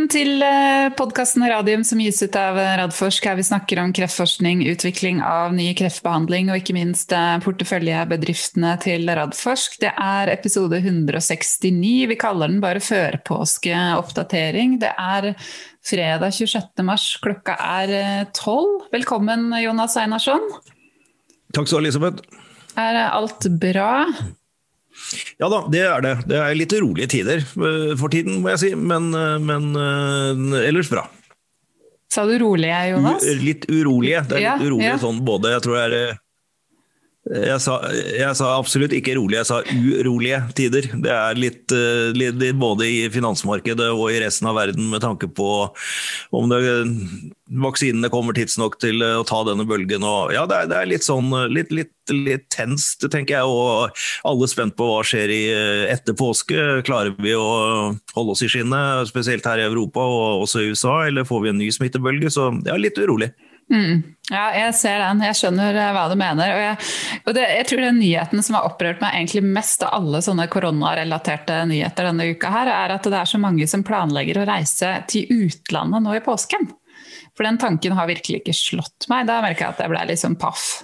Velkommen til podkasten Radium som gis ut av Radforsk, her vi snakker om kreftforskning, utvikling av ny kreftbehandling og ikke minst porteføljebedriftene til Radforsk. Det er episode 169. Vi kaller den bare førpåskeoppdatering. Det er fredag 26. mars, klokka er tolv. Velkommen, Jonas Einarsson. Takk skal du ha, Elisabeth. Er alt bra? Ja da, det er det. Det er litt urolige tider for tiden, må jeg si. Men, men ellers bra. Sa du rolige, Jonas? U litt urolige. Det er litt ja, urolige ja. sånn både Jeg tror det er jeg sa, jeg sa, absolutt ikke rolige, jeg sa urolige tider. Det er litt, litt, både i finansmarkedet og i resten av verden med tanke på om det, vaksinene kommer tidsnok til å ta denne bølgen. Og, ja, det er, det er litt sånn litt, litt, litt, tenst, tenker jeg. Og alle er spent på hva skjer i, etter påske. Klarer vi å holde oss i skinnet, spesielt her i Europa og også i USA, eller får vi en ny smittebølge? Så ja, litt urolig. Mm. Ja, jeg ser den. Jeg skjønner eh, hva du mener. Og jeg, og det, jeg tror den nyheten som har opprørt meg egentlig mest av alle sånne koronarelaterte nyheter denne uka, her, er at det er så mange som planlegger å reise til utlandet nå i påsken. For den tanken har virkelig ikke slått meg. Da merker jeg at jeg ble litt sånn paff.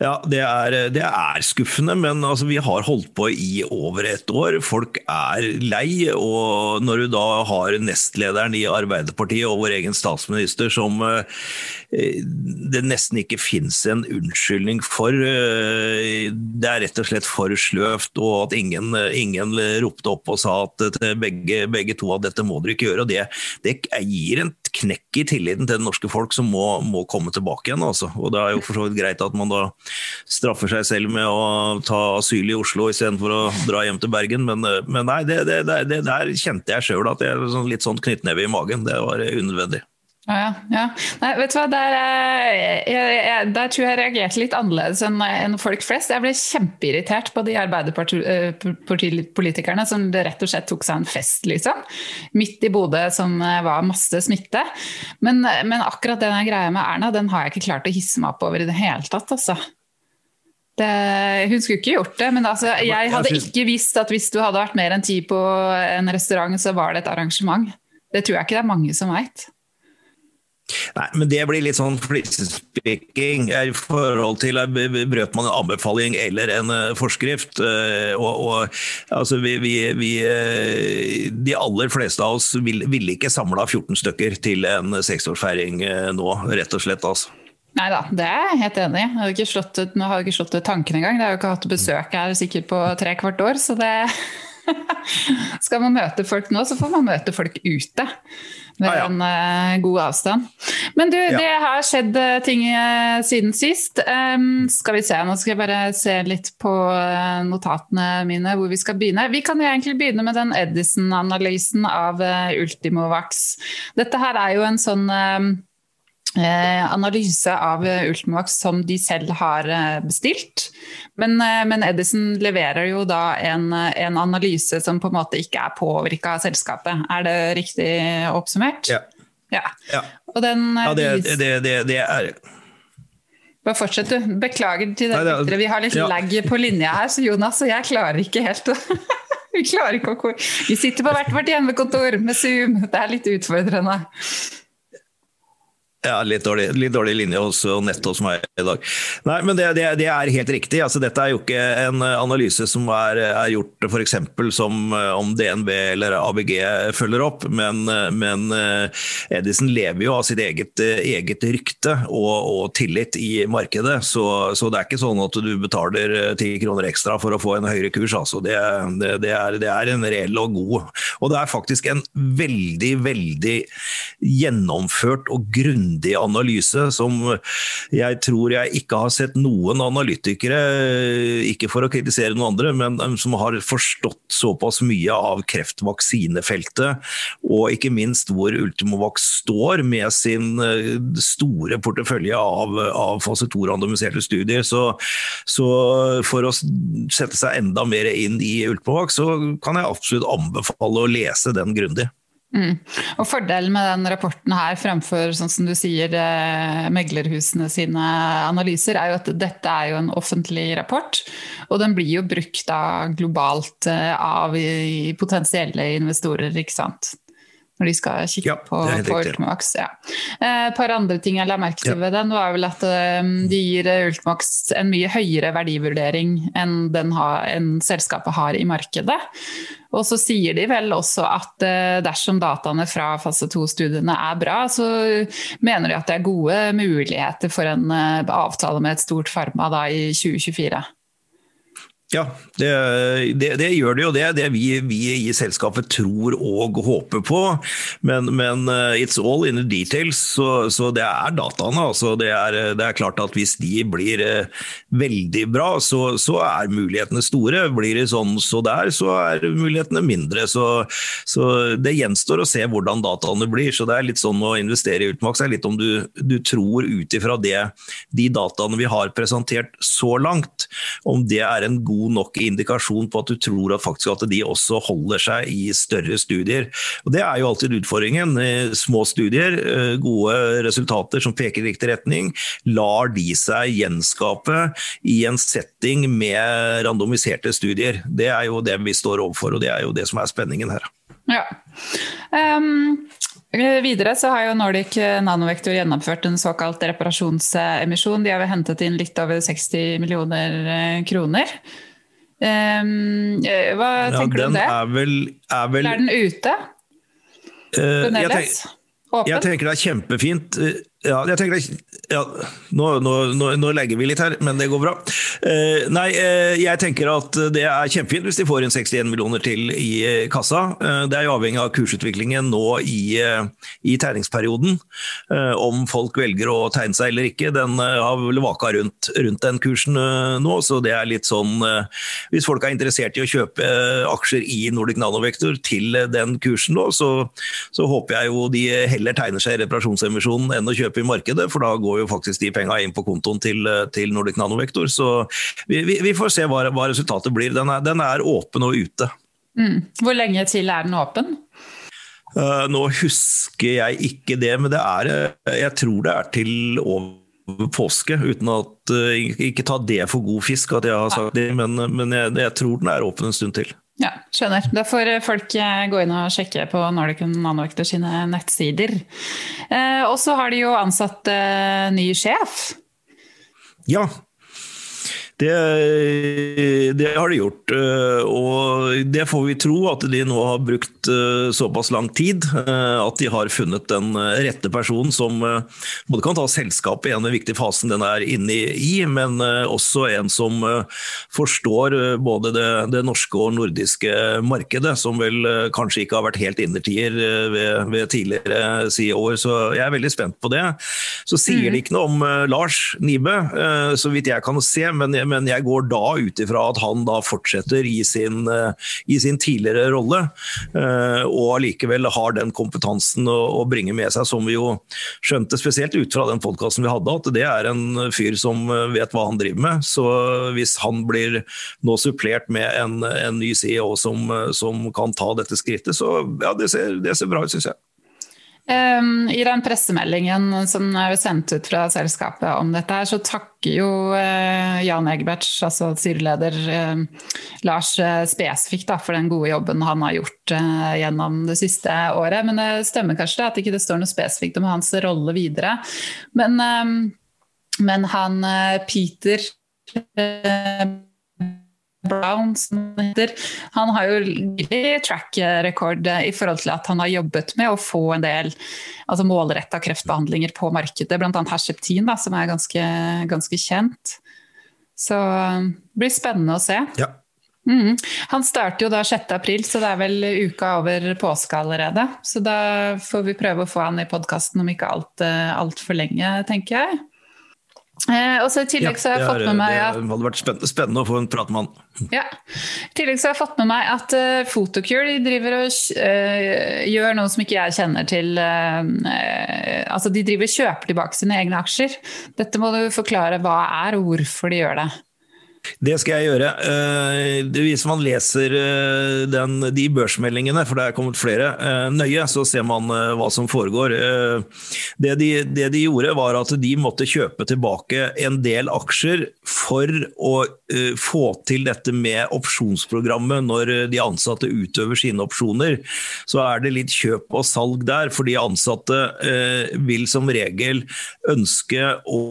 Ja, det er, det er, skuffende, men altså, vi har holdt på i over et år. Folk er lei. Og når du da har nestlederen i Arbeiderpartiet og vår egen statsminister som eh, det nesten ikke fins en unnskyldning for eh, Det er rett og slett for sløvt, og at ingen, ingen ropte opp og sa at begge, begge, to at dette må dere ikke gjøre. og Det, det gir en knekk i tilliten til det norske folk som må, må komme tilbake igjen. Altså. Og Det er jo for så vidt greit at man da straffer seg selv med å ta asyl i Oslo istedenfor å dra hjem til Bergen, men, men nei, det, det, det, der kjente jeg sjøl at jeg sånn, litt sånn knyttneve i magen. Det var unødvendig. Ja, ja. Nei, vet du hva, der, jeg, jeg, der, tror jeg reagerte litt annerledes enn, enn folk flest. Jeg ble kjempeirritert på de arbeiderpartipolitikerne som rett og slett tok seg en fest, liksom. Midt i Bodø som var masse smitte. Men, men akkurat den greia med Erna, den har jeg ikke klart å hisse meg opp over i det hele tatt, altså. Det, hun skulle ikke gjort det, men altså, jeg hadde ikke visst at hvis du hadde vært mer enn ti på en restaurant, så var det et arrangement. Det tror jeg ikke det er mange som veit. Nei, men det blir litt sånn flisespikking i forhold til brøt man en anbefaling eller en uh, forskrift. Uh, og, og, altså, vi, vi, vi, de aller fleste av oss ville vil ikke samla 14 stykker til en seksårsfeiring nå, rett og slett. altså. Nei da, det er jeg helt enig i. Jeg har ikke ikke slått ut tanken engang. Jeg har jo ikke hatt besøk her sikkert på tre kvart år, så det Skal man møte folk nå, så får man møte folk ute med ah, ja. en uh, god avstand. Men du, ja. det har skjedd uh, ting uh, siden sist. Um, skal vi se, nå skal jeg bare se litt på notatene mine hvor vi skal begynne. Vi kan jo egentlig begynne med den Edison-analysen av Ultimovax. Dette her er jo en sånn Eh, analyse av Ultimovax som de selv har bestilt. Men, eh, men Edison leverer jo da en, en, analyse som på en måte ikke er påvirka av selskapet. Er det riktig oppsummert? Ja. ja. ja. Den, ja det, det, det, det, er Bare fortsett, du. Beklager til dere. Vi har litt ja. lag på linja her, så Jonas og jeg klarer ikke helt å Vi klarer ikke å Vi sitter på hvert vårt hjemmekontor med Zoom. Det er litt utfordrende. Ja, litt dårlig, litt dårlig, linje hos nett hos meg i dag. Nei, men det, det, det er helt riktig. Altså, dette er jo ikke en analyse som er, er gjort f.eks. som eh, om DNB eller ABG følger opp, men, men eh, Edison lever jo av sitt eget, eget rykte og, og, tillit i markedet. Så, så, det er ikke sånn at du betaler ti kroner ekstra for å få en høyere kurs. Altså. Det, det, er, det er en reell og god. Og det er faktisk en veldig, veldig gjennomført og grundig grundig analyse som jeg tror jeg ikke har sett noen analytikere, ikke for å kritisere noen andre, men som har forstått såpass mye av kreftvaksinefeltet, og ikke minst hvor Ultimovac står med sin eh, store portefølje av, av fase 2-randomiserte studier. Så, så, for å sette seg enda mer inn i Ultimovac, så kan jeg absolutt anbefale å lese den grundig. Mm. Og Fordelen med den rapporten her fremfor sånn som du sier, eh, meglerhusene sine analyser, er jo at dette er jo en offentlig rapport. Og den blir jo brukt da globalt eh, av potensielle investorer, ikke sant. Når de skal kikke Ja, på, på. Ultimax. Ja. Eh, Et par andre ting jeg la merke til ved den, var vel at eh, de gir eh, Ultimax en mye høyere verdivurdering enn, den har, enn selskapet har i markedet. Og så sier de vel også at dersom dataene fra fase 2-studiene er bra, så mener de at det er gode muligheter for en avtale med et stort farma i 2024. Ja, det, det, det gjør det jo. Det er det vi, vi i selskapet tror og håper på. Men, men uh, it's all in the details, så, så det er dataene. Altså det, er, det er klart at hvis de blir uh, veldig bra, så, så, er mulighetene store. Blir det sånn så der, så er mulighetene mindre. Så, så det gjenstår å se hvordan dataene blir. Så det er litt sånn å investere i Ultimax er litt om du, du tror ut ifra de dataene vi har presentert så langt, om det er en god nok indikasjon på at du tror at faktisk at de også holder seg i større studier. Og Det er jo alltid utfordringen. Eh, Små studier, eh, gode resultater som peker i riktig retning, lar de seg gjenskape i en setting med randomiserte studier. Det er jo det vi står overfor, og det er jo det som er spenningen her. Ja. Um, videre så har jo Nordic Nanovektor gjennomført en såkalt reparasjonsemisjon. De har hentet inn litt over 60 millioner kroner. Um, hva Ja, tenker du om den det? er vel, er vel Er den ute Uh, jeg, tenk, jeg tenker det er kjempefint. Ja, jeg tenker ja, nå, nå, nå, legger vi litt her, men det går bra. Eh, nei, eh, jeg tenker at det er kjempefint hvis de får inn 61 millioner til i eh, kassa. Eh, det er jo avhengig av kursutviklingen nå i, eh, i tegningsperioden. Eh, om folk velger å tegne seg eller ikke. Den har vel vaka rundt, rundt den kursen nå, så det er litt sånn Hvis folk er interessert i å kjøpe aksjer i Nordic Nanovektor til den kursen nå, så, så håper jeg jo de heller tegner seg i reparasjonsemisjonen enn å kjøpe i markedet, for da går jo faktisk de penga inn på kontoen til, til Nordic Nanovektor. Så vi, vi, vi får se hva, hva resultatet blir. Den er, den er åpen og ute. Mm. Hvor lenge til er den åpen? Uh, nå husker jeg ikke det, men det er, eh, jeg tror det er til over påske, uten at uh, Ikke ta det for god fisk at jeg har sagt det, men, men jeg, jeg tror den er åpen en stund til. Ja, skjønner. Da får folk eh, gå inn og sjekke på Nordic Nanovektor sine nettsider. Eh, og så har de jo ansatt eh, ny sjef. Ja. Det, det, har de gjort, eh, og det får vi tro at de nå har brukt eh, såpass lang tid. eh, At de har funnet den rette personen som både kan ta selskapet i en viktig fasen den er inne i, men også en som forstår både det, det norske og nordiske markedet, som vel kanskje ikke har vært helt innertier ved, ved tidligere si år. Så jeg er veldig spent på det. Så sier de ikke noe om Lars Nibe, eh, så vidt jeg kan se, men, men jeg går da ut ifra at han da fortsetter i sin, eh, i sin tidligere rolle, eh, og allikevel har den kompetansen å, å bringe med seg, som vi jo skjønte spesielt ut fra den podkasten vi hadde, at det er en fyr som vet hva han driver med. Så hvis han blir nå supplert med en, en ny CEO som, som kan ta dette skrittet, så ja, det ser, det ser bra ut, syns jeg. Um, I den pressemeldingen som er sendt ut fra selskapet om dette, her, så takker jo uh, Jan Egeberts, altså styreleder, uh, Lars uh, spesifikt da, for den gode jobben han har gjort gjennom det siste året. Men det stemmer kanskje at ikke det står noe spesifikt om hans rolle videre. Men, um, men han Peter Brown, som heter, han har jo nylig track-rekord i forhold til at han har jobbet med å få en del altså målretta kreftbehandlinger på markedet, bl.a. Herceptin, da, som er ganske, ganske kjent. Så det blir spennende å se. Ja. Mm. Han starter jo da 6. april, så det er vel uka over påske allerede. Så da får vi prøve å få han i podkasten om ikke altfor alt for lenge, tenker jeg. Eh, og så I tillegg så har jeg fått med meg at Det hadde vært spennende, å få en prat med han. ja. I tillegg så har jeg fått med meg at uh, Photocure de driver og uh, gjør noe som ikke jeg kjenner til. Uh, altså De driver og kjøper tilbake sine egne aksjer. Dette må du forklare hva er og hvorfor de gjør det. Det skal jeg gjøre. Eh, hvis man leser eh, den, de børsmeldingene, for det er kommet flere, eh, nøye, så ser man hva som foregår. Det de, det de, gjorde, var at de måtte kjøpe tilbake en del aksjer for å få til dette med opsjonsprogrammet når de ansatte utøver sine opsjoner. Så er det litt kjøp og salg der, for de ansatte vil som regel ønske å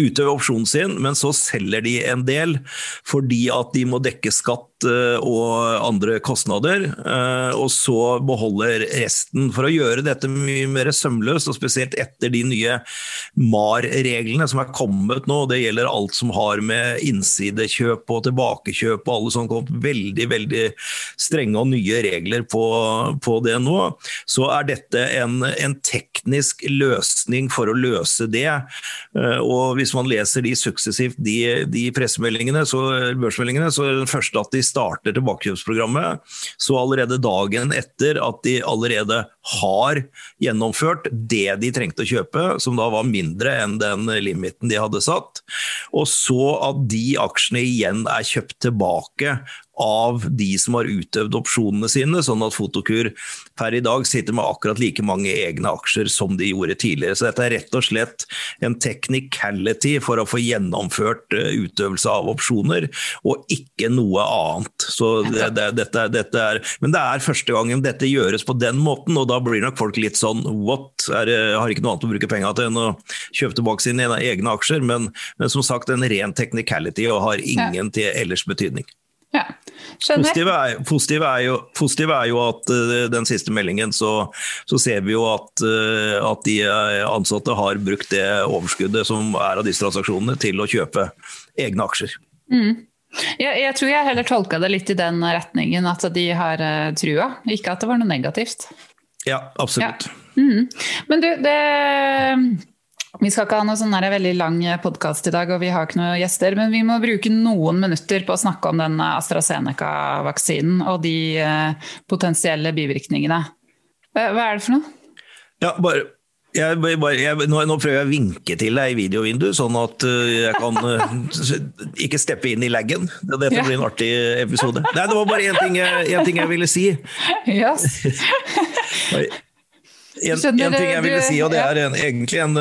utøve opsjonen sin, men så selger de en del fordi at de må dekke skatt Eh, og andre kostnader, eh, og så beholder resten. For å gjøre dette mye mer sømløst, og spesielt etter de nye MAR-reglene som er kommet nå, det gjelder alt som har med innsidekjøp og tilbakekjøp og alle sånne kommet veldig, veldig strenge og nye regler på, på det nå, så er dette en, en, teknisk løsning for å løse det. Eh, og hvis man leser de suksessivt, de, de pressemeldingene, så, børsmeldingene, så er det første at de starter tilbakekjøpsprogrammet, så allerede dagen etter at de allerede har gjennomført det de trengte å kjøpe, som da var mindre enn den limiten de hadde satt, og så at de aksjene igjen er kjøpt tilbake av de som har utøvd opsjonene sine, sånn at Fotokur per i dag sitter med akkurat like mange egne aksjer som de gjorde tidligere. Så dette er rett og slett en technicality for å få gjennomført eh, utøvelse av opsjoner, og ikke noe annet. Så det, det, dette, dette er, men det er første gangen dette gjøres på den måten, og da blir nok folk litt sånn what? Er, har ikke noe annet å bruke penger til enn å kjøpe tilbake sine egne aksjer, men, men som sagt en ren technicality og har ingen til ellers betydning. Ja, Positive er, positive, er jo, positive er, jo, at uh, den siste meldingen så, så ser vi jo at, uh, at, de ansatte har brukt det overskuddet som er av disse transaksjonene til å kjøpe egne aksjer. Mm. Jeg, jeg, tror jeg heller tolka det litt i den retningen at de har uh, trua, ikke at det var noe negativt. Ja, absolutt. Ja. Mm. Men du, det vi skal ikke ha noe sånn veldig lang podkast i dag, og vi har ikke noen gjester. Men vi må bruke noen minutter på å snakke om den AstraZeneca-vaksinen og de eh, potensielle bivirkningene. Hva er det for noe? Ja, bare jeg, bare, jeg, nå, nå, prøver jeg å vinke til deg i videovinduet, sånn at uh, jeg kan ikke steppe inn i laggen. Dette blir en artig episode. Nei, det var bare én ting, ting, jeg ville si. Yes. En, en, ting jeg ville si, og det er en, egentlig en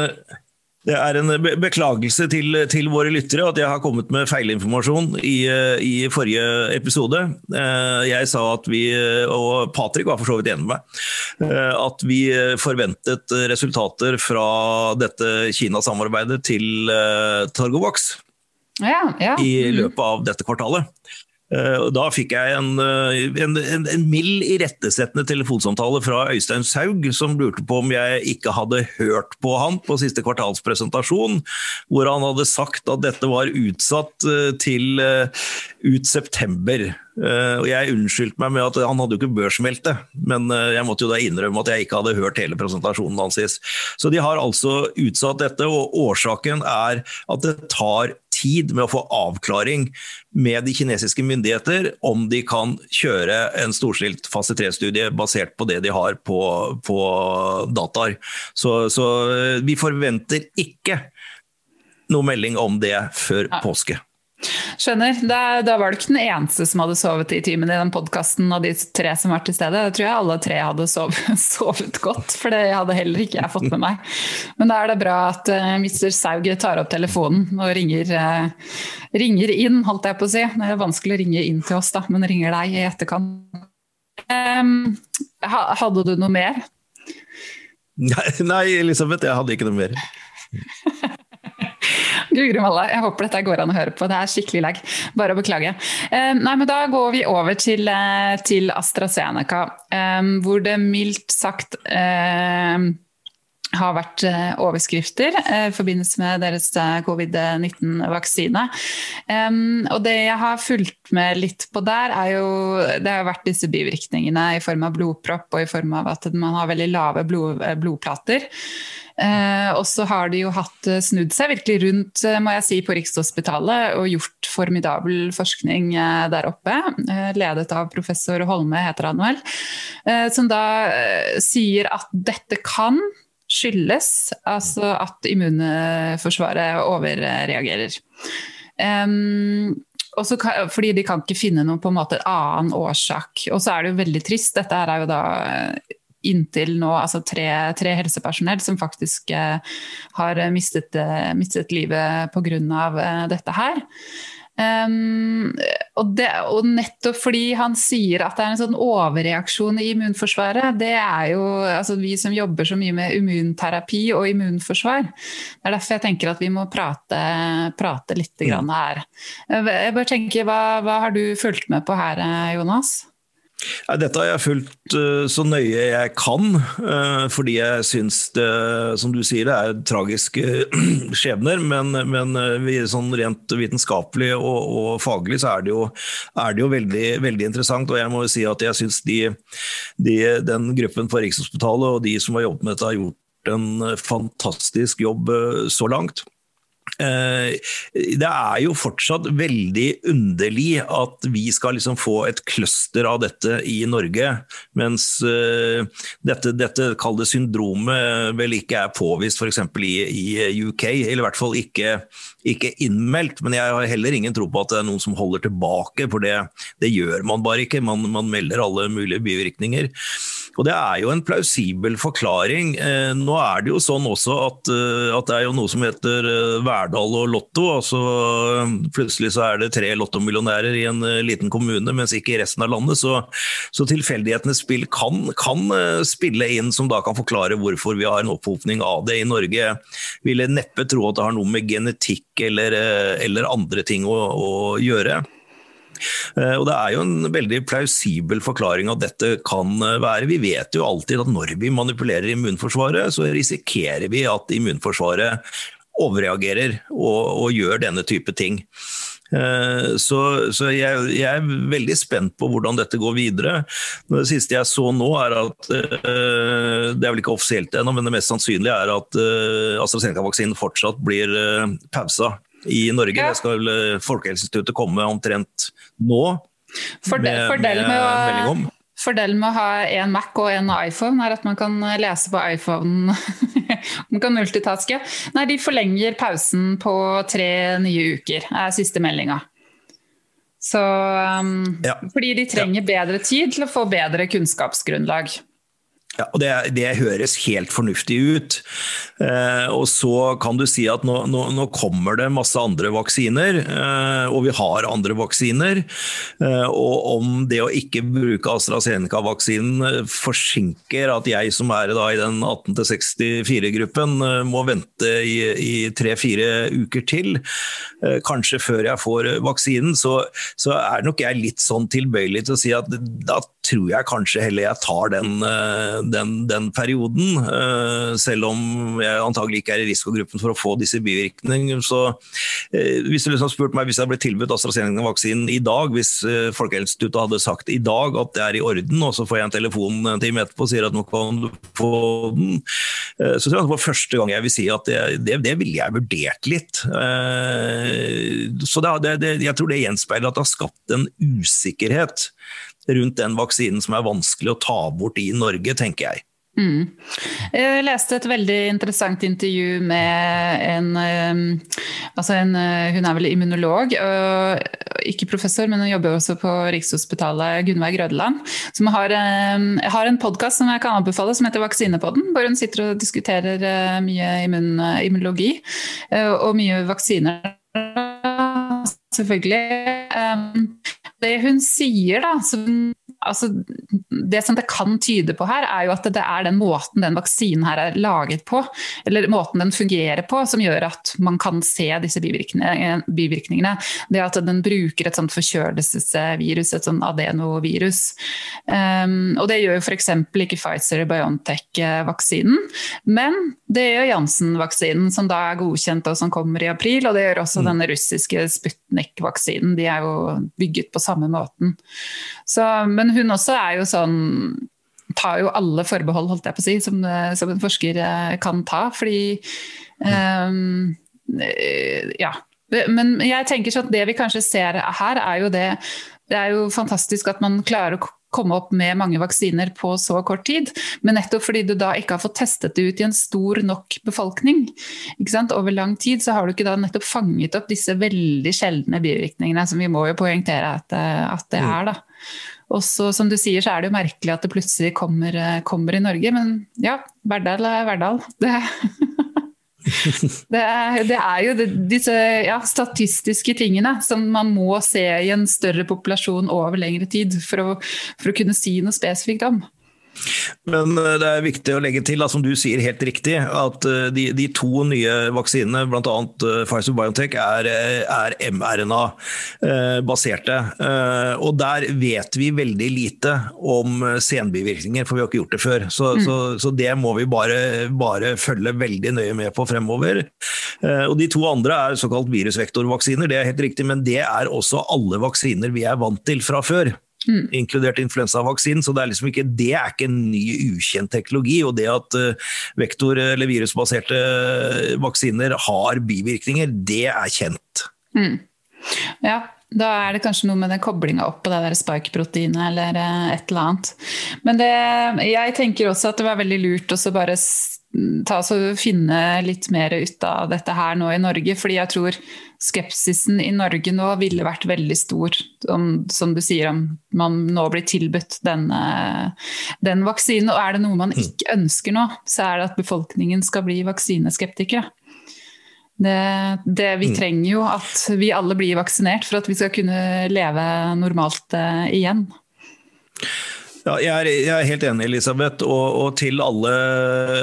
det er en beklagelse til, til, våre lyttere at jeg har kommet med feilinformasjon i, i, forrige episode. Eh, jeg sa at vi, og Patrick var for så vidt enig med meg, eh, at vi forventet resultater fra dette Kina-samarbeidet til eh, Targovax ja, ja. i mm. løpet av dette kvartalet. Eh, da fikk jeg en, eh, en, en, en mild irettesettende telefonsamtale fra Øystein Saug, som lurte på om jeg ikke hadde hørt på han på siste kvartalspresentasjon, hvor han hadde sagt at dette var utsatt eh, til ut september. Og Jeg unnskyldte meg med at han hadde jo ikke børsmeldt det, men jeg måtte jo da innrømme at jeg ikke hadde hørt hele presentasjonen hans. Så de har altså utsatt dette, og årsaken er at det tar tid med å få avklaring med de kinesiske myndigheter om de kan kjøre en storstilt fase 3-studie basert på det de har på, på dataer. Så, så, eh, vi forventer ikke noe melding om det før ja. påske. Skjønner. Da, da, var det ikke den eneste som hadde sovet i timen i den podkasten av de tre som var til stede. det tror jeg alle tre hadde sovet, sovet godt, for det hadde heller ikke jeg fått med meg. Men da er det bra at uh, eh, Mr. Saug tar opp telefonen og ringer, uh, ringer, inn, holdt jeg på å si. Det er vanskelig å ringe inn til oss, da, men ringer deg i etterkant. Um, hadde du noe mer? Nei, Elisabeth, jeg hadde ikke noe mer. Guri malla, jeg håper dette går an å høre på. Det er skikkelig lag. Bare å beklage. Eh, nei, men Da går vi over til, eh, til AstraZeneca, eh, hvor det mildt sagt har vært eh, overskrifter eh, i forbindelse med deres covid-19-vaksine. og det jeg har fulgt med litt på der, er jo Det har vært disse bivirkningene i form av blodpropp og i form av at man har veldig lave blod, blodplater. Eh, og så har de jo hatt eh, snudd seg virkelig rundt eh, må jeg si, på Rikshospitalet og gjort formidabel forskning eh, der oppe. Eh, ledet av professor Holme, heter han vel. Eh, som da sier at dette kan skyldes altså at immunforsvaret overreagerer. Um, kan, fordi de kan ikke finne noen på en måte annen årsak. Og så er det jo veldig trist. Dette er jo da inntil nå altså tre, tre helsepersonell som faktisk eh, har mistet, eh, mistet livet pga. Eh, dette her. Um, og, det, og, nettopp fordi han sier at det er en sånn overreaksjon i immunforsvaret, det er jo altså vi som jobber så mye med immunterapi og immunforsvar. Det er derfor jeg tenker at vi må prate, prate litt mm. her. Jeg bare tenker, hva, hva har du fulgt med på her, Jonas? Dette har jeg fulgt uh, så nøye jeg kan, uh, fordi jeg syns det, som du sier, det er tragiske skjebner. Men, men uh, sånn rent vitenskapelig og, og, faglig så er det jo, er det jo veldig, veldig, interessant. Og jeg må jo si at jeg syns de, de, den gruppen på Rikshospitalet og de som har jobbet med dette, har gjort en fantastisk jobb så langt. Eh, det er jo fortsatt veldig underlig at vi skal liksom få et cluster av dette i Norge, mens eh, dette, dette kalde syndromet vel ikke er påvist f.eks. I, i UK, eller i hvert fall ikke, ikke, innmeldt. Men jeg har heller ingen tro på at det er noen som holder tilbake, for det, det gjør man bare ikke. Man, man melder alle mulige bivirkninger. Og det er jo en plausibel forklaring. Eh, nå er det jo sånn også at, eh, at det er jo noe som heter eh, Verdal og Lotto. altså Plutselig så er det tre lottomillionærer i en liten kommune, mens ikke i resten av landet. Så, så tilfeldighetenes spill kan, kan, spille inn, som da kan forklare hvorfor vi har en opphopning av det i Norge. Ville neppe tro at det har noe med genetikk eller, eller andre ting å, å gjøre. Eh, og Det er jo en veldig plausibel forklaring at dette kan eh, være. Vi vet jo alltid at når vi manipulerer immunforsvaret, så risikerer vi at immunforsvaret overreagerer og, og gjør denne type ting. Eh, så, så jeg, jeg, er veldig spent på hvordan dette går videre. Det siste jeg så nå, er at Det er vel ikke offisielt ennå, men det mest sannsynlige er at AstraZeneca-vaksinen fortsatt blir pausa i Norge. Ja. Det skal vel Folkehelseinstituttet komme omtrent nå. Fordel, med, fordel med, med melding om. Fordelen med å ha en Mac og en iPhone er at man kan lese på iPhone. man kan multitaske. Nei, de forlenger pausen på tre nye uker, er siste meldinga. Så um, ja. Fordi de trenger ja. bedre tid til å få bedre kunnskapsgrunnlag. Ja, og det, det, høres helt fornuftig ut. Eh, og så kan du si at nå, nå, nå kommer det masse andre vaksiner, eh, og vi har andre vaksiner. Eh, og om det å ikke bruke AstraZeneca-vaksinen eh, forsinker at jeg som er da, i den 18-64-gruppen eh, må vente i tre-fire uker til, eh, kanskje før jeg får vaksinen, så, så, er nok jeg litt sånn tilbøyelig til å si at da tror jeg kanskje heller jeg tar den den, den perioden. Uh, selv om jeg antagelig ikke er i risikogruppen for å få disse bivirkningene. Så uh, hvis du liksom spurt meg hvis jeg ble tilbudt AstraZeneca-vaksinen i dag, hvis uh, Folkehelseinstituttet hadde sagt i dag at det er i orden, og så får jeg en telefon en time etterpå og sier at nå kan du få den, så tror jeg det var første gang jeg vil si at det, det, det ville jeg vurdert litt. Så det, jeg tror det gjenspeiler at det har skapt en usikkerhet rundt den vaksinen som er vanskelig å ta bort i Norge, tenker jeg. Mm. Jeg leste et veldig interessant intervju med en, altså en Hun er vel immunolog, ikke professor, men hun jobber også på Rikshospitalet, Gunnveig Grødeland. Som har, har en podkast som jeg kan anbefale, som heter Vaksinepodden. Hvor hun sitter og diskuterer eh, mye immun, immunologi eh, og mye vaksiner, selvfølgelig det hun sier, da, som altså, det som det kan tyde på her, er jo at det er den måten den vaksinen her er laget på, eller måten den fungerer på, som gjør at man kan se disse bivirkningene. bivirkningene. Det at den bruker et sånt forkjølelsesvirus, et sånt adenovirus. Um, og det gjør jo f.eks. ikke Pfizer-Biontech-vaksinen, men det gjør Janssen-vaksinen, som da er godkjent og som kommer i april. Og det gjør også mm. denne russiske Sputnik-vaksinen. De er jo bygget på samme måten. Så, men hun også er jo sånn tar jo alle forbehold, holdt jeg på å si, som, som en forsker eh, kan ta. Fordi um, Ja. Men jeg tenker sånn at det vi kanskje ser her, er jo det Det er jo fantastisk at man klarer å komme opp med mange vaksiner på så kort tid. Men nettopp fordi du da ikke har fått testet det ut i en stor nok befolkning over lang tid, så har du ikke da nettopp fanget opp disse veldig sjeldne bivirkningene, som vi må jo poengtere at, at, det mm. er. da. Og som du sier, så er det jo merkelig at det plutselig kommer, kommer i Norge. Men ja, Verdal er Verdal. Det det, er, det er jo disse ja, statistiske tingene som man må se i en større populasjon over lengre tid for å, for å kunne si noe spesifikt om. Men eh, det er viktig å legge til, som du sier helt riktig, at eh, de, de to nye vaksinene, bl.a. Eh, Pfizer Biontech, er, er mRNA-baserte. Og der vet vi veldig lite om senbivirkninger, for vi har ikke gjort det før. Så, mm. så, så det må vi bare, bare, følge veldig nøye med på fremover. Og de to andre er såkalt virusvektorvaksiner, det er helt riktig, men det er også alle vaksiner vi er vant til fra før. Mm. Inkludert influensavaksinen. Så det er liksom ikke, det er ikke en ny, ukjent teknologi. Og det at uh, vektor- eller virusbaserte eh, vaksiner har bivirkninger, det er kjent. Mm. Ja, da er det kanskje noe med den koblinga opp på det der spike-proteinet eller eh, et eller annet. Men det, jeg tenker også at det var veldig lurt å bare ta finne litt mer ut av dette her nå i Norge. Fordi jeg tror skepsisen i Norge nå ville vært veldig stor, om, som du sier, om man nå blir tilbudt denne, den vaksinen. Og er det noe man mm. ikke ønsker nå, så er det at befolkningen skal bli vaksineskeptikere. Det, det, vi mm. trenger jo at vi alle blir vaksinert for at vi skal kunne leve normalt uh, igjen. Ja, jeg, er, jeg, er, helt enig, Elisabeth. Og, og til alle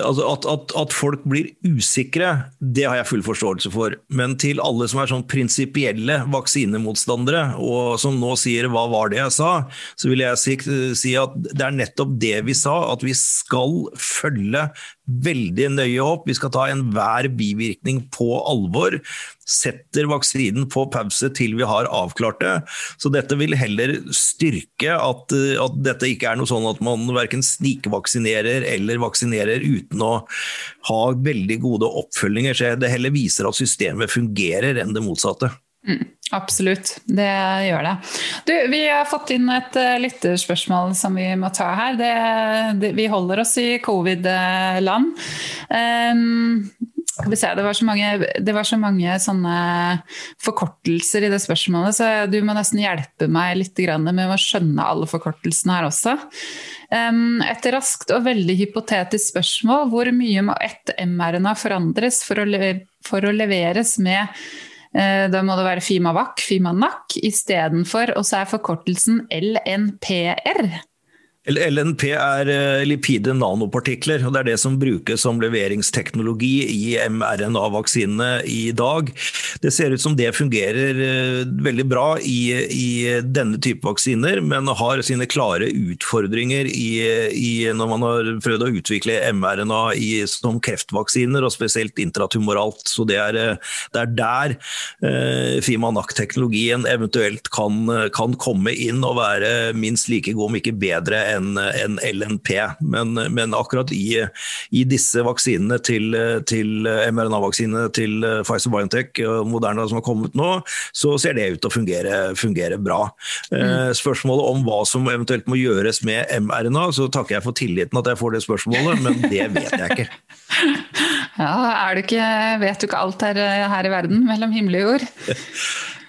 altså at, at, at, folk blir usikre, det har jeg full forståelse for. Men til alle som er sånn prinsipielle vaksinemotstandere, og som nå sier 'hva var det jeg sa', så vil jeg si, si at det er nettopp det vi sa, at vi skal følge veldig nøye opp. Vi skal ta enhver bivirkning på alvor. Setter vaksinen på pause til vi har avklart det. Så dette vil heller styrke at, at dette ikke er noe sånn at man verken snikvaksinerer eller vaksinerer uten å ha veldig gode oppfølginger. Så det heller viser at systemet fungerer enn det motsatte. Mm, absolutt, det gjør det. Du, vi har fått inn et uh, lytterspørsmål som vi må ta her. Det, det, vi holder oss i covid-land. Um, det var, mange, det var så mange sånne forkortelser i det spørsmålet, så du må nesten hjelpe meg litt med å skjønne alle forkortelsene her også. Um, et raskt og veldig hypotetisk spørsmål. Hvor mye må ett mRNA forandres for å, for å leveres med da må det være Fimavac, Fimanak, istedenfor, og så er forkortelsen LNPR. LNP er eh, lipide nanopartikler, og det er det som brukes som leveringsteknologi i mRNA-vaksinene i dag. Det ser ut som det fungerer eh, veldig bra i, i denne type vaksiner, men har sine klare utfordringer i, i når man har prøvd å utvikle mRNA i, som kreftvaksiner, og spesielt intratumoralt. Så det er, eh, det er der eh, Fimanac-teknologien eventuelt kan, kan komme inn og være minst like god, om ikke bedre enn enn en LNP. Men, men akkurat i, i, disse vaksinene til, til mRNA-vaksinene til Pfizer Biontech og Moderna som har kommet nå, så ser det ut til å fungere, fungere bra. Eh, mm. Spørsmålet om hva som eventuelt må gjøres med mRNA, så takker jeg for tilliten at jeg får det spørsmålet, men det vet jeg ikke. Ja, du ikke, vet du ikke alt her, her i verden mellom himmel og jord?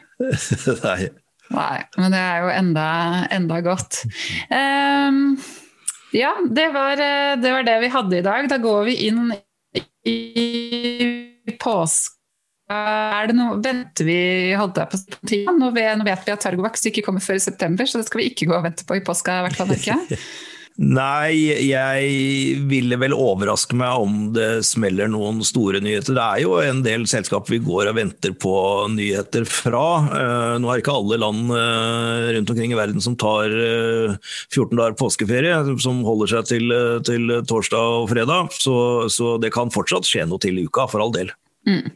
Nei. Nei, men det er jo enda, enda godt. Um, ja, det var, det var, det vi hadde i dag. Da går vi inn i påske. Er det noe, Venter vi holdt på tida? Nå vet, vi at Targovaks ikke kommer før i september, så det skal vi ikke gå og vente på i påska. i ikke. Nei, jeg ville vel overraske meg om det smeller noen store nyheter. Det er jo en del selskap vi går og venter på nyheter fra. Eh, nå er ikke alle land eh, rundt omkring i verden som tar 14 eh, dager påskeferie, som holder seg til, til torsdag og fredag. Så, så, det kan fortsatt skje noe til uka, for all del. Mm.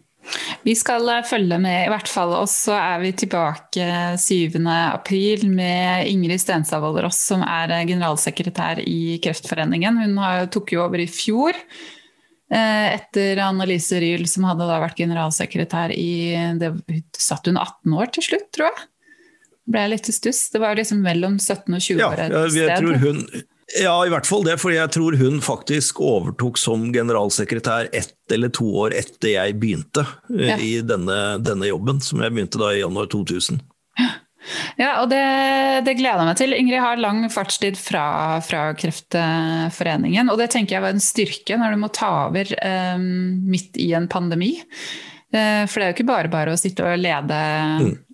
Vi skal eh, følge med, i hvert fall. Og så er vi tilbake 7. april med Ingrid Stenstad Ross, som er eh, generalsekretær i Kreftforeningen. Hun tok jo over i fjor. Eh, etter Annelise Ryhl, som hadde da vært generalsekretær i det, Satt hun 18 år til slutt, tror jeg? ble jeg litt i stuss. Det var liksom mellom 17 og 20 Ja, år et jeg, jeg sted. tror hun ja, i hvert fall det, for jeg tror hun faktisk overtok som generalsekretær ett eller to år etter jeg begynte eh, Ja. i denne, denne jobben, som jeg begynte da i januar 2000. Ja, og det, det gleder jeg meg til. Ingrid har lang fartstid fra, fra Kreftforeningen, og det tenker jeg var en styrke når du må ta over um, midt i en pandemi. Eh, for det er jo ikke bare bare å sitte og lede,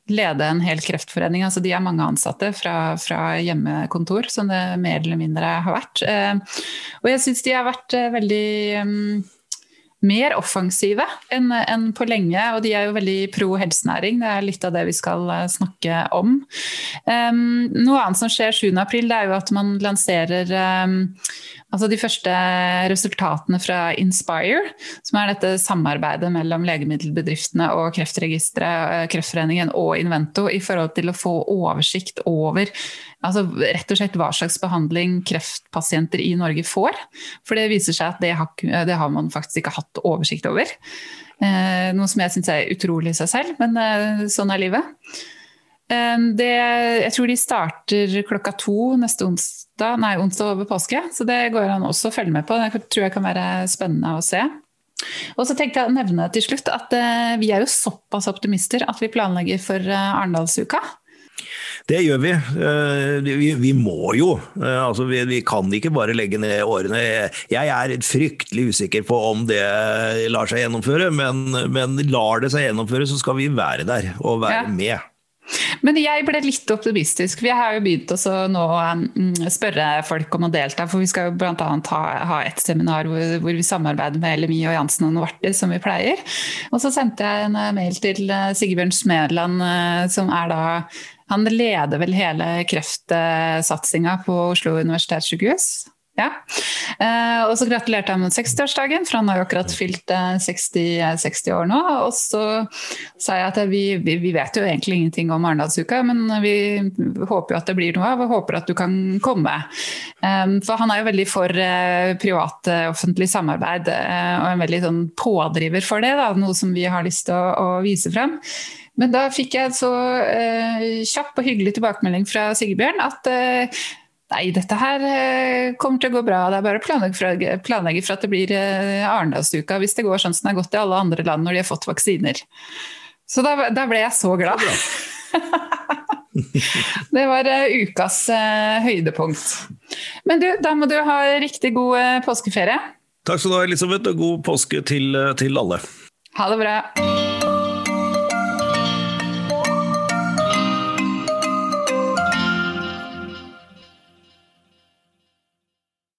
lede en hel kreftforening. Altså, de er mange ansatte fra, fra hjemmekontor, som det mer eller mindre har vært. Eh, og jeg syns de har vært eh, veldig um, mer offensive enn en på lenge, og de er jo veldig pro helsenæring. Det er litt av det vi skal eh, snakke om. Um, noe annet som skjer 7. april, det er jo at man lanserer um, altså de første resultatene fra Inspire, som er dette samarbeidet mellom legemiddelbedriftene og Kreftregisteret, eh, Kreftforeningen og Invento i forhold til å få oversikt over altså rett og slett hva slags behandling kreftpasienter i Norge får. For det viser seg at det har, det har man faktisk ikke hatt oversikt over. Eh, noe som jeg syns er utrolig i seg selv, men eh, sånn er livet. Eh, det, jeg tror de starter klokka to neste onsdag, nei, onsdag over påske, så det går an også å følge med på. Det tror jeg kan være spennende å se. Og så tenkte jeg å nevne til slutt at eh, vi er jo såpass optimister at vi planlegger for eh, Arendalsuka. Det gjør vi. Eh, Vi, vi må jo. Altså, vi, vi kan ikke bare legge ned årene. Jeg er fryktelig usikker på om det lar seg gjennomføre, men, men lar det seg gjennomføre, så skal vi være der og være Ja. med. Men jeg ble litt optimistisk. Vi har jo begynt å mm, spørre folk om å delta. For vi skal jo bl.a. Ha, ha et seminar hvor, hvor vi samarbeider med LMI og Jansen og Novartis, som vi pleier. Og så sendte jeg en eh, mail til eh, Sigbjørn Smedland, eh, som er da Han leder vel hele kreftsatsinga på Oslo universitetssykehus. Ja. Eh, og så gratulerte jeg med 60-årsdagen, for han har jo akkurat fylt eh, 60, 60 år nå. Og så sa jeg at vi, vi, vet jo egentlig ingenting om Arendalsuka, men vi håper jo at det blir noe av, og håper at du kan komme. Eh, for han er jo veldig for eh, privat-offentlig samarbeid, eh, og en veldig sånn pådriver for det, da, noe som vi har lyst til å, å vise frem. Men da fikk jeg en så eh, kjapp og hyggelig tilbakemelding fra Sigbjørn at eh, Nei, dette her eh, kommer til å gå bra. Det er bare å planlegge planlegge for at det blir eh, Arendalsuka hvis det går sånn som det har gått i alle andre land når de har fått vaksiner. Så da, da ble jeg så glad. det var eh, ukas høydepunkt. Men du, da må du ha riktig god påskeferie. Takk skal du ha, Elisabeth, og god påske til, til alle. Ha det bra.